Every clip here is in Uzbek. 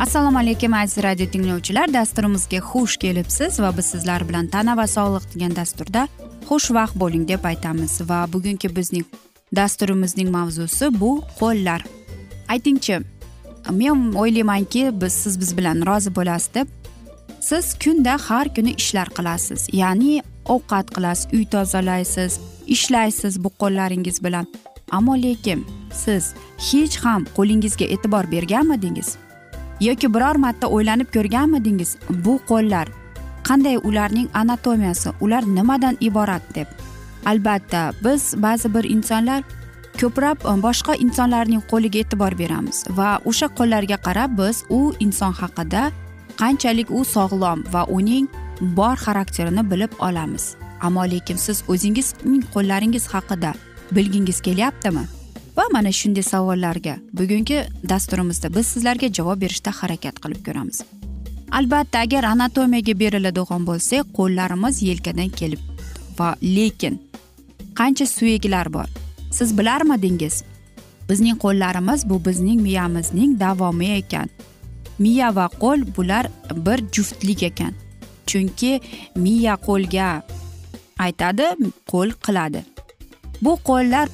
assalomu alaykum aziz radio tinglovchilar. Dasturimizga xush kelibsiz va biz sizlar bilan tana va sog'liq degan dasturda xushvaqt bo'ling deb aytamiz. Va bugungi bizning dasturimizning mavzusi bu qo'llar. Aytingchi men o'ylaymanki biz siz biz bilan rozi bo'lasiz deb siz kunda har kuni ishlar qilasiz. Ya'ni ovqat qilasiz uy tozalaysiz ishlaysiz bu qo'llaringiz bilan. Ammo lekin siz hech ham qo'lingizga e'tibor berganmidingiz? Yoki biror marta o'ylanib ko'rganmidingiz bu qo'llar qanday ularning anatomiyasi ular nimadan iborat deb. Albatta biz ba'zi bir insonlar ko'proq e, boshqa insonlarning qo'liga e'tibor beramiz va o'sha qo'llarga qarab biz u inson haqida qanchalik u sog'lom va uning bor xarakterini bilib olamiz. Ammo lekin siz o'zingizning qo'llaringiz haqida bilgingiz kelyaptimi? Va mana shunday savollarga bugungi dasturimizda biz sizlarga javob berishda harakat qilib ko'ramiz. Albatta agar anatomiyaga beriladigan bo'lsak qo'llarimiz yelkadan kelib va lekin qancha suyaklar bor? Siz bilarmidingiz? Bizning qo'llarimiz bu bizning miyamizning davomi ekan. Miya va qo'l bular bir juftlik ekan. Chunki miya qo'lga aytadi qo'l qiladi. Bu qo'llar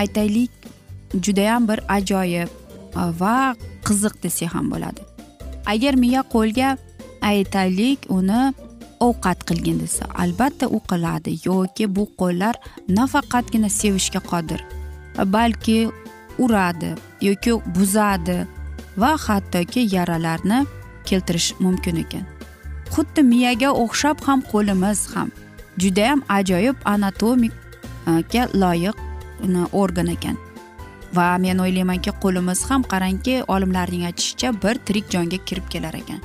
aytaylik judayam bir ajoyib e, va qiziq desak ham bo'ladi. Agar miya qo'lga aytaylik uni ovqat qilgin desa albatta u qiladi yoki bu qo'llar nafaqatgina sevishga qodir balki uradi yoki buzadi va hattoki yaralarni keltirish mumkin ekan. Xuddi miyaga o'xshab ham qo'limiz ham judayam ajoyib anatomikga e, loyiq e, organ ekan. Va men o'ylaymanki qo'limiz ham qarangki olimlarning aytishicha bir tirik jonga kirib kelar ekan.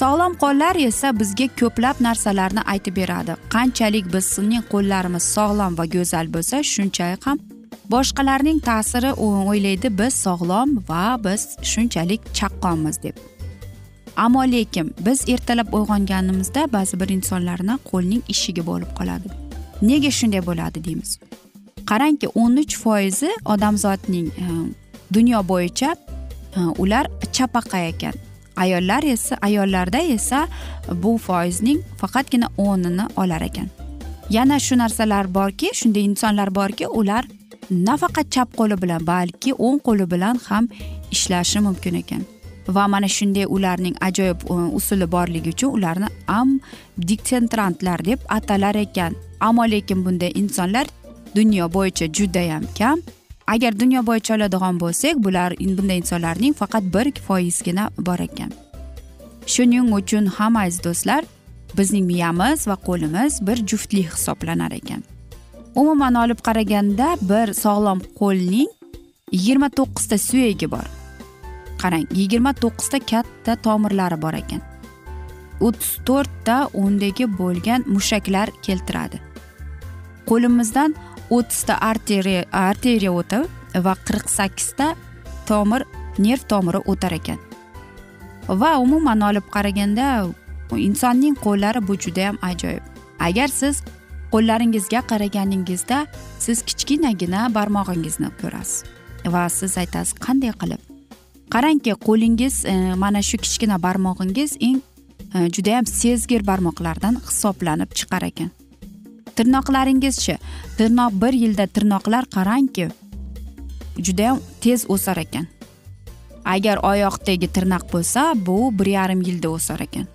Sog'lom qo'llar esa bizga ko'plab narsalarni aytib beradi. Qanchalik bizning qo'llarimiz sog'lom va go'zal bo'lsa shunchalik ham boshqalarning ta'siri o'ylaydi biz sog'lom va biz shunchalik chaqqonmiz deb. Ammo lekin biz ertalab uyg'onganimizda ba'zi bir insonlarni qo'lning ishigi bo'lib qoladi. Nega shunday bo'ladi deymiz. Qarangki o'n uch foizi odamzodning e, dunyo bo'yicha e, ular chapaqa ekan. Ayollar esa ayollarda esa bu foizning faqatgina o'nini olar ekan. Yana shu narsalar borki shunday insonlar borki ular nafaqat chap qo'li bilan balki o'ng qo'li bilan ham ishlashi mumkin ekan. Va mana shunday ularning ajoyib e, usuli borligi uchun ularni am diktentrantlar deb atalar ekan. Ammo lekin bunday insonlar dunyo bo'yicha judayam kam. Agar dunyo bo'yicha oladigan bo'lsak bular bunday insonlarning faqat bir foizgina bor ekan. Shuning uchun ham aziz do'stlar bizning miyamiz va qo'limiz bir juftlik hisoblanar ekan. Umuman olib qaraganda bir sog'lom qo'lning yigirma to'qqizta suyagi bor. Qarang yigirma to'qqizta katta tomirlari bor ekan. O'ttiz to'rtta undagi bo'lgan mushaklar keltiradi. Qo'limizdan o'ttizta arteriya arteriya o'tib va qirq sakkizta tomir nerv tomiri o'tar ekan. Va umuman olib qaraganda insonning qo'llari bu judayam ajoyib. Agar siz qo'llaringizga qaraganingizda siz kichkinagina barmog'ingizni ko'rasiz va siz aytasiz qanday qilib? Qarangki qo'lingiz e, mana shu kichkina barmog'ingiz eng e, judayam sezgir barmoqlardan hisoblanib chiqar ekan. Tirnoqlaringizchi? Tirnoq bir yilda tirnoqlar qarangki judayam tez o'sar ekan. Agar oyoqdagi tirnoq bo'lsa bu bir yarim yilda o'sar ekan.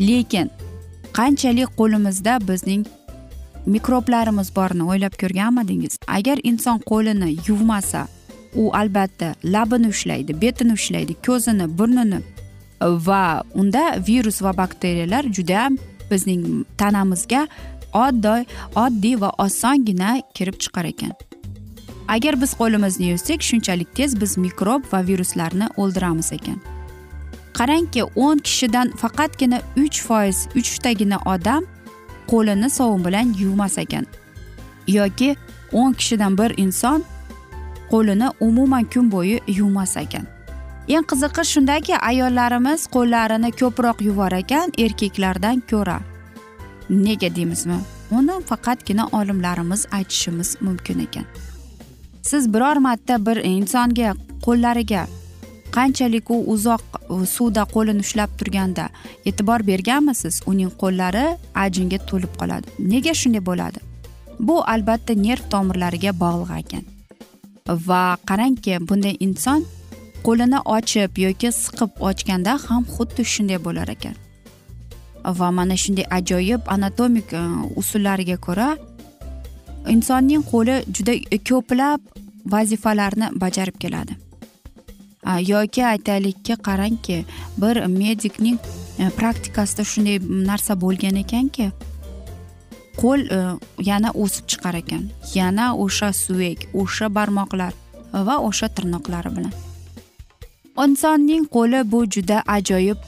Lekin qanchalik qo'limizda bizning mikroblarimiz borini o'ylab ko'rganmidingiz? Agar inson qo'lini yuvmasa u albatta labini ushlaydi betini ushlaydi ko'zini burnini va unda virus va bakteriyalar judayam bizning tanamizga oddiy oddiy va osongina kirib chiqar ekan. Agar biz qo'limizni yuvsak shunchalik tez biz mikrob va viruslarni o'ldiramiz ekan. Qarangki o'n kishidan faqatgina uch foiz uchtagina odam qo'lini sovun bilan yuvmas ekan. Yoki o'n kishidan bir inson qo'lini umuman kun bo'yi yuvmas ekan. Eng qizig'i shundaki ayollarimiz qo'llarini ko'proq yuvar ekan erkaklardan ko'ra. Nega deymizmi? Uni faqatgina olimlarimiz aytishimiz mumkin ekan. Siz biror marta bir insonga qo'llariga qanchalik u uzoq suvda qo'lini ushlab turganda e'tibor berganmisiz uning qo'llari ajinga to'lib qoladi. Nega shunday bo'ladi? Bu albatta nerv tomirlariga bog'liq ekan. Va qarangki bunday inson qo'lini ochib yoki siqib ochganda ham xuddi shunday bo'lar ekan. Va mana shunday ajoyib anatomik e, usullariga ko'ra insonning qo'li juda ko'plab vazifalarni bajarib keladi. Yoki aytaylikki qarangki bir medikning e, praktikasida shunday narsa bo'lgan ekanki qo'l e, yana o'sib chiqar ekan. Yana o'sha suyak o'sha barmoqlar va o'sha tirnoqlari bilan. Insonning qo'li bu juda ajoyib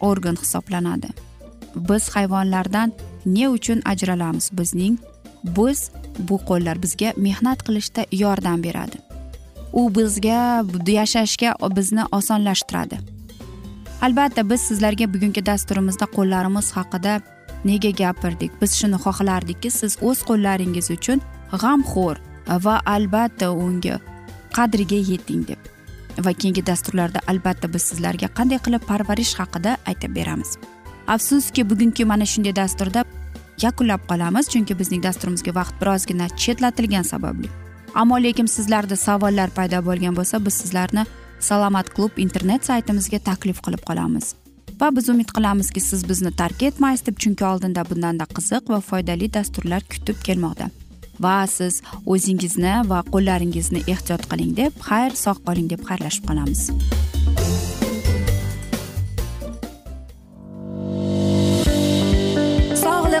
organ hisoblanadi. Biz hayvonlardan ne uchun ajralamiz? Bizning biz bu qo'llar bizga mehnat qilishda yordam beradi. U bizga yashashga bizni osonlashtiradi. Albatta biz sizlarga bugungi dasturimizda qo'llarimiz haqida nega gapirdik? Biz shuni xohlardikki siz o'z qo'llaringiz uchun g'amxo'r va albatta unga qadriga yeting deb. Va keyingi dasturlarda albatta biz sizlarga qanday qilib parvarish haqida aytib beramiz. Afsuski bugungi mana shunday dasturda yakunlab qolamiz chunki bizning dasturimizga vaqt birozgina chetlatilgani sababli. Ammo lekin sizlarda savollar paydo bo'lgan bo'lsa biz sizlarni salomat klub internet saytimizga taklif qilib qolamiz. Va biz umid qilamizki siz bizni tark etmaysiz deb chunki oldinda bundanda qiziq va foydali dasturlar kutib kelmoqda. Va siz o'zingizni va qo'llaringizni ehtiyot qiling deb xayr sog' qoling deb xayrlashib qolamiz.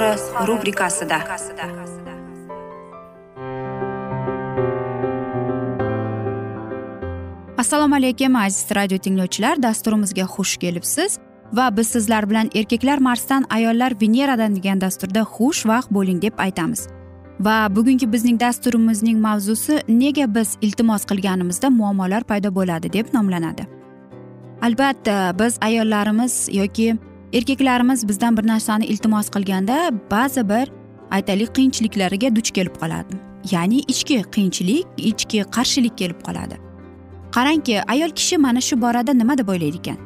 izhori rubrikasida assalomu alaykum aziz radio tinglovchilar. Dasturimizga xush kelibsiz. Va biz sizlar bilan erkaklar marsdan ayollar veneradan degan dasturda xush vaqt bo'ling deb aytamiz. Va bugungi bizning dasturimizning mavzusi nega biz iltimos qilganimizda muammolar paydo bo'ladi deb nomlanadi. Albatta biz ayollarimiz yoki erkaklarimiz bizdan bir narsani iltimos qilganda ba'zi bir aytaylik qiyinchiliklarga duch kelib qoladi. Ya'ni ichki qiyinchilik ichki qarshilik kelib qoladi. Qarangki ayol kishi mana shu borada nima deb o'ylaydi ekan?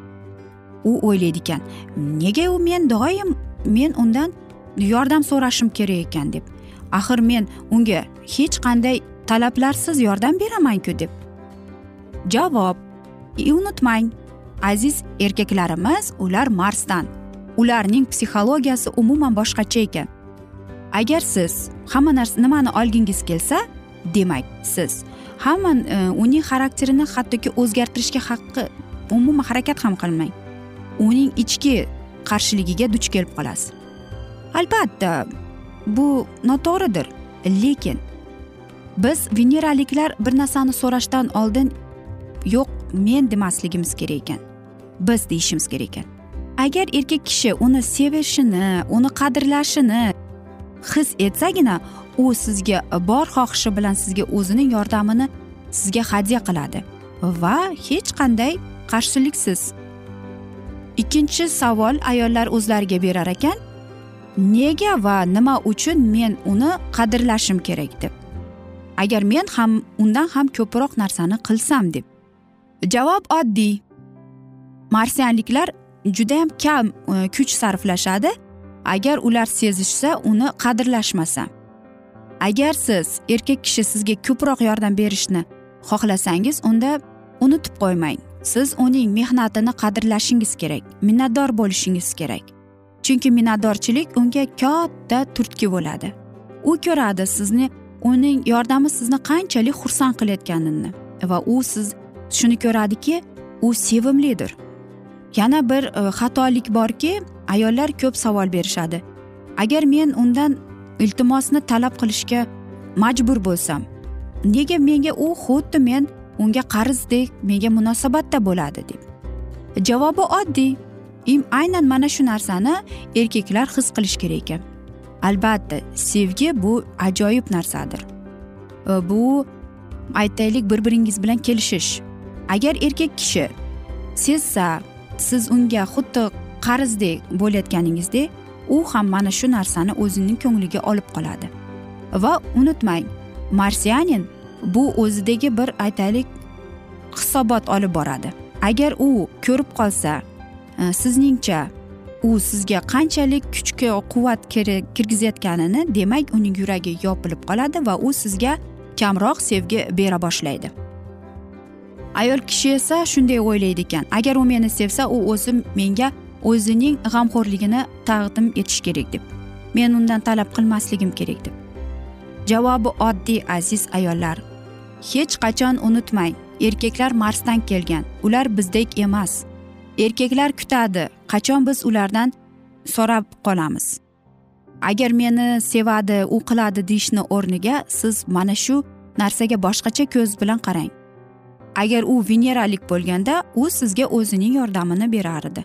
U o'ylaydi ekan nega u men doim men undan yordam so'rashim kerak ekan? deb. Axir men unga hech qanday talablarsiz yordam beramanku deb. Javob unutmang aziz erkaklarimiz ular marsdan. Ularning psixologiyasi umuman boshqacha ekan. Agar siz hamma narsa nimani olgingiz kelsa demak siz hamma e, uning xarakterini hattoki o'zgartirishga haqqi umuman harakat ham qilmang. Uning ichki qarshiligiga duch kelib qolasiz. Albatta bu noto'g'ridir lekin biz veneraliklar bir narsani so'rashdan oldin yo'q men demasligimiz kerak ekan. Biz deyishimiz kerak ekan. Agar erkak kishi uni sevishini uni qadrlashini his etsagina u sizga bor xohishi bilan sizga o'zining yordamini sizga hadya qiladi va hech qanday qarshiliksiz. Ikkinchi savol ayollar o'zlariga berar ekan. Nega va nima uchun men uni qadrlashim kerak deb. Agar men ham undan ham ko'proq narsani qilsam deb. Javob oddiy. Marsianliklar judayam kam e, kuch sarflashadi. Agar ular sezishsa uni qadrlashmasa. Agar siz erkak kishi sizga ko'proq yordam berishni xohlasangiz unda unutib qo'ymang. Siz uning mehnatini qadrlashingiz kerak minnatdor bo'lishingiz kerak. Chunki minnatdorchilik unga katta turtki bo'ladi. U ko'radi sizni uning yordami sizni qanchalik xursand qilayotganini va u siz shuni ko'radiki u sevimlidir. Yana bir e, xatolik borki ayollar ko'p savol berishadi. Agar men undan iltimosni talab qilishga majbur bo'lsam nega menga u xuddi men unga qarzdek menga munosabatda bo'ladi deb? Javobi oddiy. Im aynan mana shu narsani erkaklar his qilish kerak ekan. Albatta sevgi bu ajoyib narsadir. E, bu aytaylik bir biringiz bilan kelishish. Agar erkak kishi sezsa siz unga xuddi qarzdek bo'layotganingizdek u ham mana shu narsani o'zining ko'ngliga olib qoladi. Va unutmang marsianin bu o'zidagi bir aytaylik hisobot olib boradi. Agar u ko'rib qolsa e, sizningcha u sizga qanchalik kuchga quvvat kirgizayotganini demak uning yuragi yopilib qoladi va u sizga kamroq sevgi bera boshlaydi. Ayol kishi esa shunday o'ylaydi ekan. Agar u meni sevsa u o'zi menga o'zining g'amxo'rligini taqdim etish kerak deb. Men undan talab qilmasligim kerak deb. Javobi oddiy aziz ayollar. Hech qachon unutmang erkaklar marsdan kelgan. Ular bizdek emas. Erkaklar kutadi qachon biz ulardan so'rab qolamiz? Agar meni sevadi u qiladi deyishni o'rniga siz mana shu narsaga boshqacha ko'z bilan qarang. Agar u veneralik bo'lganda u sizga o'zining yordamini berar edi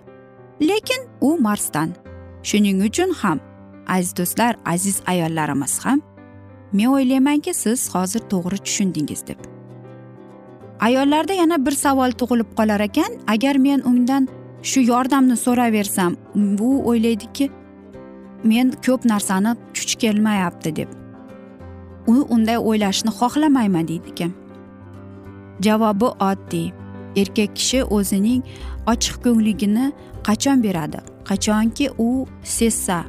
lekin u marsdan. Shuning uchun ham aziz do'stlar aziz ayollarimiz ham men o'ylaymanki siz hozir to'g'ri tushundingiz deb. Ayollarda yana bir savol tug'ilib qolar ekan. Agar men undan shu yordamni so'raversam bu o'ylaydiki men ko'p narsani kuch kelmayapti deb. U unday o'ylashni xohlamayman deydi ekan. Javobi oddiy. Erkak kishi o'zining ochiq ko'ngligini qachon beradi? Qachonki u sezsa.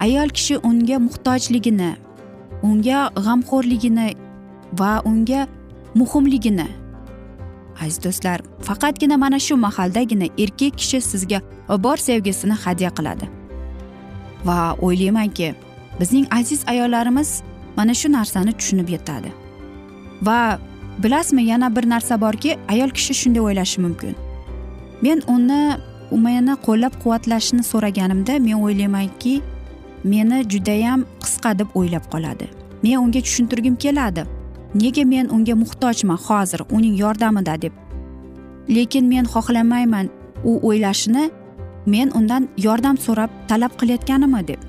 Ayol kishi unga muhtojligini unga g'amxo'rligini va unga muhimligini. Aziz do'stlar faqatgina mana shu mahaldagina erkak kishi sizga bor sevgisini hadya qiladi. Va o'ylaymanki bizning aziz ayollarimiz mana shu narsani tushunib yetadi. Va bilasizmi yana bir narsa borki ayol kishi shunday o'ylashi mumkin. Men uni meni qo'llab quvvatlashni so'raganimda men o'ylaymanki meni judayam qisqa deb o'ylab qoladi. Men unga tushuntirgim keladi. Nega men unga muhtojman hozir uning yordamida deb. Lekin men xohlamayman u o'ylashini men undan yordam so'rab talab qilayotganimmi deb.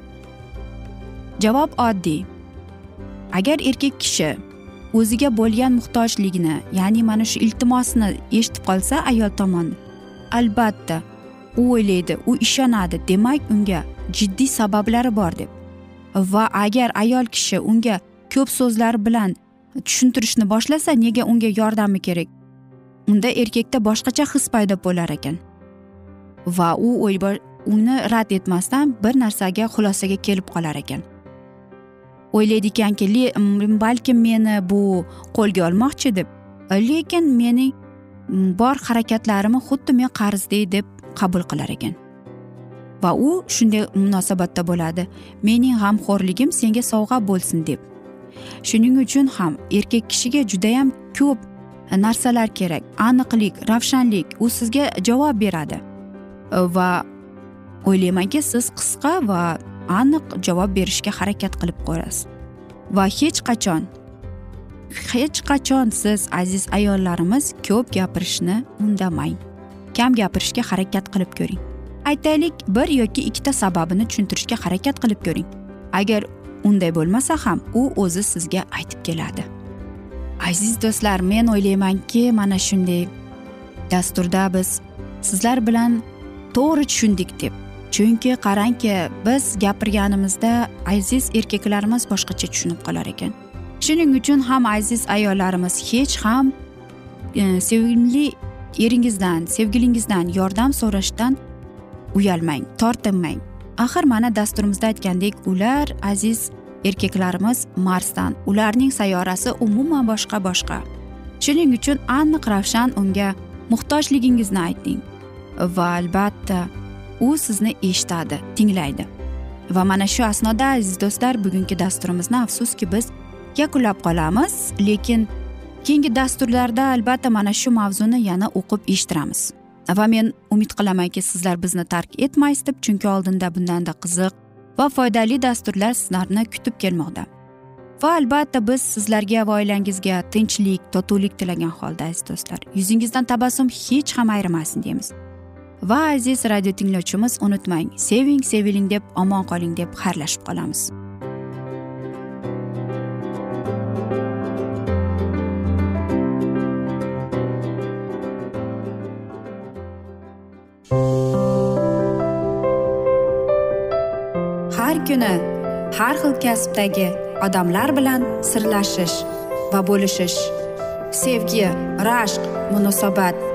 Javob oddiy. Agar erkak kishi o'ziga bo'lgan muhtojligini ya'ni mana shu iltimosni eshitib qolsa ayol tomon albatta u o'ylaydi u ishonadi demak unga jiddiy sabablari bor deb. Va agar ayol kishi unga ko'p so'zlar bilan tushuntirishni boshlasa nega unga yordami kerak? Unda erkakda boshqacha his paydo bo'lar ekan. Va u uni rad etmasdan bir narsaga xulosaga kelib qolar ekan. O'ylaydi ekanki balkim meni bu qo'lga olmoqchi deb. Lekin mening bor harakatlarimni xuddi men qarzdek deb qabul qilar ekan. Va u shunday munosabatda bo'ladi. Mening g'amxo'rligim senga sovg'a bo'lsin deb. Shuning uchun ham erkak kishiga judayam ko'p e, narsalar kerak. Aniqlik ravshanlik u sizga javob beradi. E, va o'ylaymanki siz qisqa va aniq javob berishga harakat qilib ko'rasiz. Va hech qachon hech qachon siz aziz ayollarimiz ko'p gapirishni undamang. Kam gapirishga harakat qilib ko'ring. Aytaylik bir yoki ikkita sababini tushuntirishga harakat qilib ko'ring. Agar unday bo'lmasa ham u o'zi sizga aytib keladi. Aziz do'stlar men o'ylaymanki mana shunday dasturda biz sizlar bilan to'g'ri tushundik deb chunki qarangki biz gapirganimizda aziz erkaklarimiz boshqacha tushunib qolar ekan. Shuning uchun ham aziz ayollarimiz hech ham e, sevimli eringizdan sevgilingizdan yordam so'rashdan uyalmang tortinmang. Axir mana dasturimizda aytgandek ular aziz erkaklarimiz marsdan ularning sayyorasi umuman boshqa boshqa. Shuning uchun aniq ravshan unga muhtojligingizni ayting. Va albatta u sizni eshitadi tinglaydi. Va mana shu asnoda aziz do'stlar bugungi dasturimizni afsuski biz yakunlab qolamiz lekin keyingi dasturlarda albatta mana shu mavzuni yana o'qib eshittiramiz. Va men umid qilamanki sizlar bizni tark etmaysiz deb chunki oldinda bundanda qiziq va foydali dasturlar sizlarni kutib kelmoqda. Va albatta biz sizlarga va oilangizga tinchlik totuvlik tilagan holda aziz do'stlar yuzingizdan tabassum hech ham ayrimasin deymiz. Va aziz radio tinglovchimiz unutmang seving seviling deb omon qoling deb xayrlashib qolamiz. Har kuni har xil kasbdagi odamlar bilan sirlashish va bo'lishish sevgi rashq munosabat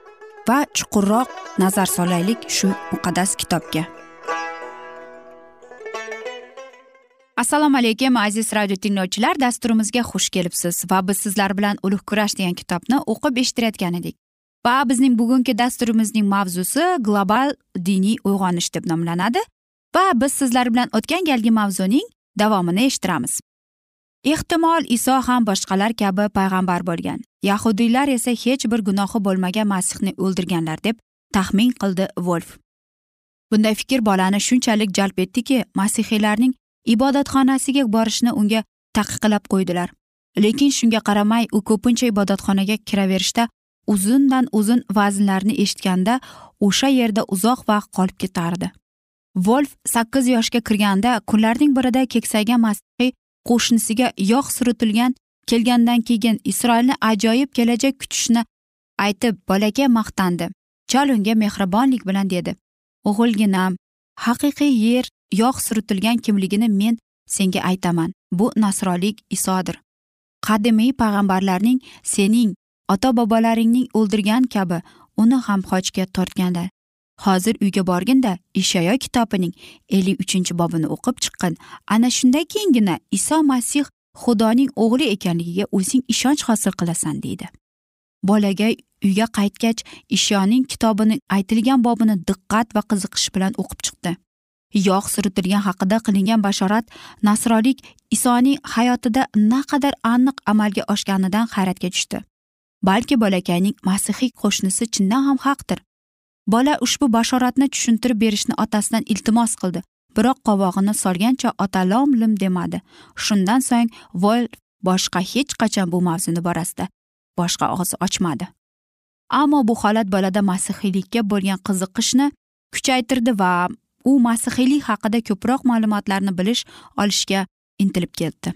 va chuqurroq nazar solaylik shu muqaddas kitobga. Assalomu alaykum aziz radio tinglovchilar. Dasturimizga xush kelibsiz va biz sizlar bilan ulug' kurash degan kitobni o'qib eshittirayotgan edik. Va bizning bugungi dasturimizning mavzusi global diniy uyg'onish deb nomlanadi. Va biz sizlar bilan o'tgan galgi mavzuning davomini eshittiramiz. Ehtimol iso ham boshqalar kabi payg'ambar bo'lgan. Yahudiylar esa hech bir gunohi bo'lmagan masihni o'ldirganlar deb taxmin qildi volf bunday fikr bolani shunchalik jalb etdiki masihiylarning ibodatxonasiga borishni unga taqiqlab qo'ydilar. Lekin shunga qaramay u ko'pincha ibodatxonaga kiraverishda uzundan uzun vaznlarni eshitganda o'sha yerda uzoq vaqt qolib ketardi. Volf sakkiz yoshga kirganda kunlarning birida keksaygan masihiy qo'shnisiga yog' suritilgan kelgandan keyin isroilni ajoyib kelajak kutishni aytib bolakay maqtandi. Chol unga mehribonlik bilan dedi. O'g'ilginam haqiqiy yer yog' suritilgan kimligini men senga aytaman. Bu nasrolik isodir. Qadimiy payg'ambarlarning sening ota bobolaringning o'ldirgan kabi uni ham xochga tortganlar. Hozir uyga borginda ishayo kitobining ellik uchinchi bobini o'qib chiqqin ana shundan keyingina iso masih xudoning o'g'li ekanligiga o'zing ishonch hosil qilasan deydi. Bolaga uyga qaytgach ishoning kitobini aytilgan bobini diqqat va qiziqish bilan o'qib chiqdi. Yog' suritilgan haqida qilingan bashorat nasronlik isoning hayotida naqadar aniq amalga oshganidan hayratga tushdi. Balki bolakayning masihiy qo'shnisi chindan ham haqdir. Bola ushbu bashoratni tushuntirib berishni otasidan iltimos qildi. Biroq qovog'ini solgancha ota lom lim demadi. Shundan so'ng vol boshqa hech qachon bu mavzuni borasida boshqa og'iz ochmadi. Ammo bu holat bolada masihiylikka bo'lgan qiziqishni kuchaytirdi va u masihiylik haqida ko'proq ma'lumotlarni bilish olishga intilib ketdi.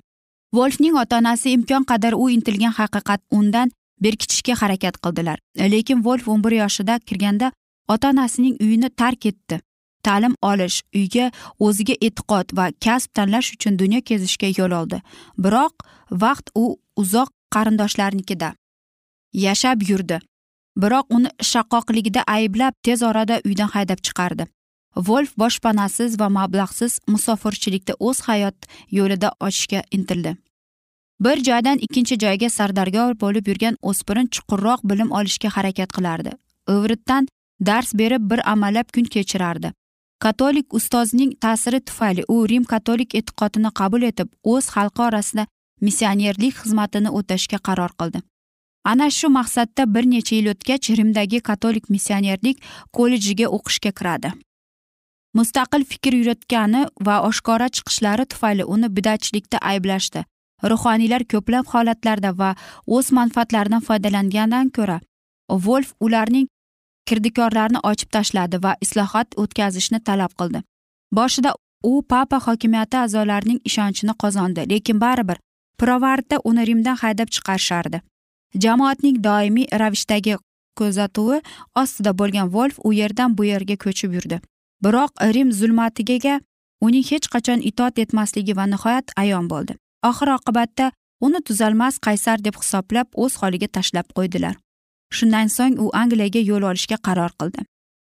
Volfning ota onasi imkon qadar u intilgan haqiqat undan berkitishga harakat qildilar. Lekin volf o'n bir yoshida kirganda ota onasining uyini tark etdi. Ta'lim olish uyga o'ziga e'tiqod va kasb tanlash uchun dunyo kezishga yo'l oldi. Biroq vaqt u uzoq qarindoshlarnikida yashab yurdi. Biroq uni shaqqoqligida ayblab tez orada uydan haydab chiqardi. Volf boshpanasiz va mablag'siz musofirchilikda o'z hayot yo'lida ochishga intildi. Bir joydan ikkinchi joyga sardargor bo'lib yurgan o'spirin chuqurroq bilim olishga harakat qilardi. Ivritdan dars berib bir amallab kun kechirardi. Katolik ustozning ta'siri tufayli u rim katolik e'tiqodini qabul etib o'z xalqi orasida missionerlik xizmatini o'tashga qaror qildi. Ana shu maqsadda bir necha yil o'tgach rimdagi katolik missionerlik kollejiga o'qishga kiradi. Mustaqil fikr yuritgani va oshkora chiqishlari tufayli uni bidatchilikda ayblashdi. Ruhoniylar ko'plab holatlarda va o'z manfaatlaridan foydalangandan ko'ra volf ularning kirdikorlarni ochib tashladi va islohot o'tkazishni talab qildi. Boshida u papa hokimiyati a'zolarining ishonchini qozondi lekin baribir pirovardda uni rimdan haydab chiqarishardi. Jamoatning doimiy ravishdagi kuzatuvi ostida bo'lgan volf u yerdan bu yerga ko'chib yurdi. Biroq rim zulmatiga uning hech qachon itoat etmasligi va nihoyat ayon bo'ldi. Oxir oqibatda uni tuzalmas qaysar deb hisoblab o'z holiga tashlab qo'ydilar. Shundan so'ng u angliyaga yo'l olishga qaror qildi.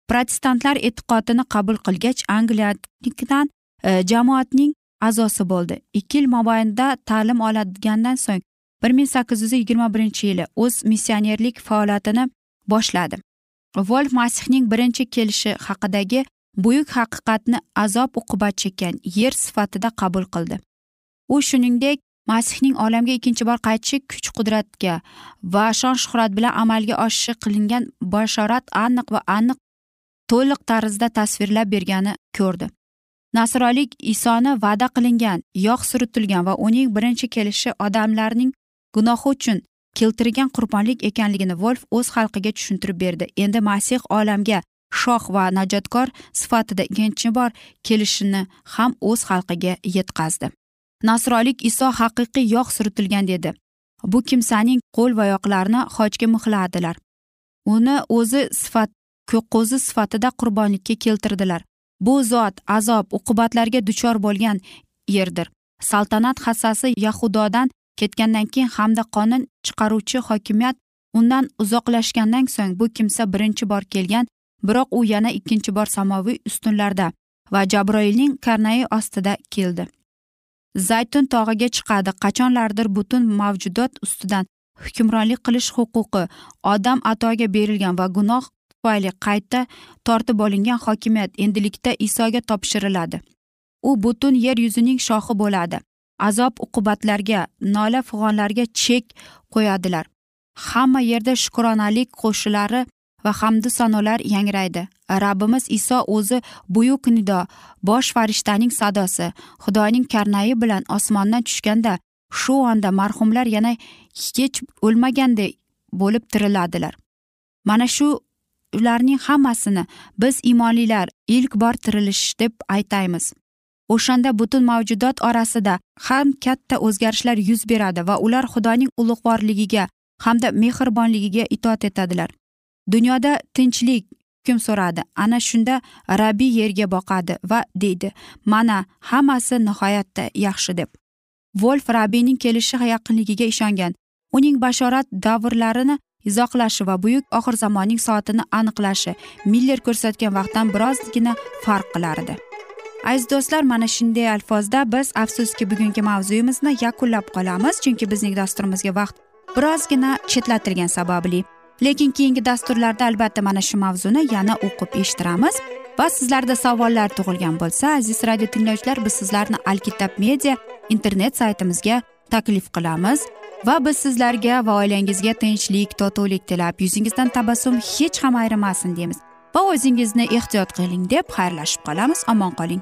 Protestantlar e'tiqodini qabul qilgach angliyadan e, jamoatning a'zosi bo'ldi. Ikki yil mobaynida ta'lim oladigandan so'ng bir ming sakkiz yuz yigirma birinchi yili o'z missionerlik faoliyatini boshladi. Volf masihning birinchi kelishi haqidagi buyuk haqiqatni azob uqubat chekkan yer sifatida qabul qildi. U shuningdek masihning olamga ikkinchi bor qaytishi kuch qudratga va shon shuhrat bilan amalga oshishi qilingan bashorat aniq va aniq to'liq tarzda tasvirlab bergani ko'rdi. Nasronlik isoni va'da qilingan yog' suritilgan va uning birinchi kelishi odamlarning gunohi uchun keltirgan qurbonlik ekanligini volf o'z xalqiga tushuntirib berdi. Endi masih olamga shoh va najotkor sifatida ikkinchi bor kelishini ham o'z xalqiga yetkazdi. Nasroylik iso haqiqiy yog' suritilgan dedi. Bu kimsaning qo'l va oyoqlarini xochga mixladilar. Uni o'zi sifat ko'qqo'zi sifatida qurbonlikka keltirdilar. Bu zot azob uqubatlarga duchor bo'lgan yerdir. Saltanat hassasi yahudodan ketgandan keyin hamda qonun chiqaruvchi hokimiyat undan uzoqlashgandan so'ng bu kimsa birinchi bor kelgan biroq u yana ikkinchi bor samoviy ustunlarda va jabroilning karnayi ostida keldi. Zaytun tog'iga chiqadi. Qachonlardir butun mavjudot ustidan hukmronlik qilish huquqi odam atoga berilgan va gunoh tufayli qayta tortib olingan hokimiyat endilikda isoga topshiriladi. U butun yer yuzining shohi bo'ladi. Azob uqubatlarga nola fig'onlarga chek qo'yadilar. Hamma yerda shukronalik qo'shilari va hamdu sanolar yangraydi. Rabbimiz iso o'zi buyuk nido bosh farishtaning sadosi xudoning karnayi bilan osmondan tushganda shu onda marhumlar yana hech o'lmaganday bo'lib tiriladilar. Mana shu ularning hammasini biz imonlilar ilk bor tirilish deb aytaymiz. O'shanda butun mavjudot orasida ham katta o'zgarishlar yuz beradi va ular xudoning ulug'vorligiga hamda mehribonligiga itoat etadilar. Dunyoda tinchlik hukm so'radi. Ana shunda rabbiy yerga boqadi va deydi mana hammasi nihoyatda yaxshi deb. Volf rabbiyning kelishi yaqinligiga ishongan. Uning bashorat davrlarini izohlashi va buyuk oxir zamonning soatini aniqlashi miller ko'rsatgan vaqtdan birozgina farq qilar edi aziz do'stlar mana shunday alfozda biz afsuski bugungi mavzuyimizni yakunlab qolamiz chunki bizning dasturimizga vaqt birozgina chetlatilgani sababli. Lekin keyingi dasturlarda albatta mana shu mavzuni yana o'qib eshittiramiz. Va sizlarda savollar tug'ilgan bo'lsa aziz radio tinglovchilar biz sizlarni alkitab media internet saytimizga taklif qilamiz. Va biz sizlarga va oilangizga tinchlik totuvlik tilab yuzingizdan tabassum hech ham ayrimasin deymiz. Va o'zingizni ehtiyot qiling deb xayrlashib qolamiz. Omon qoling.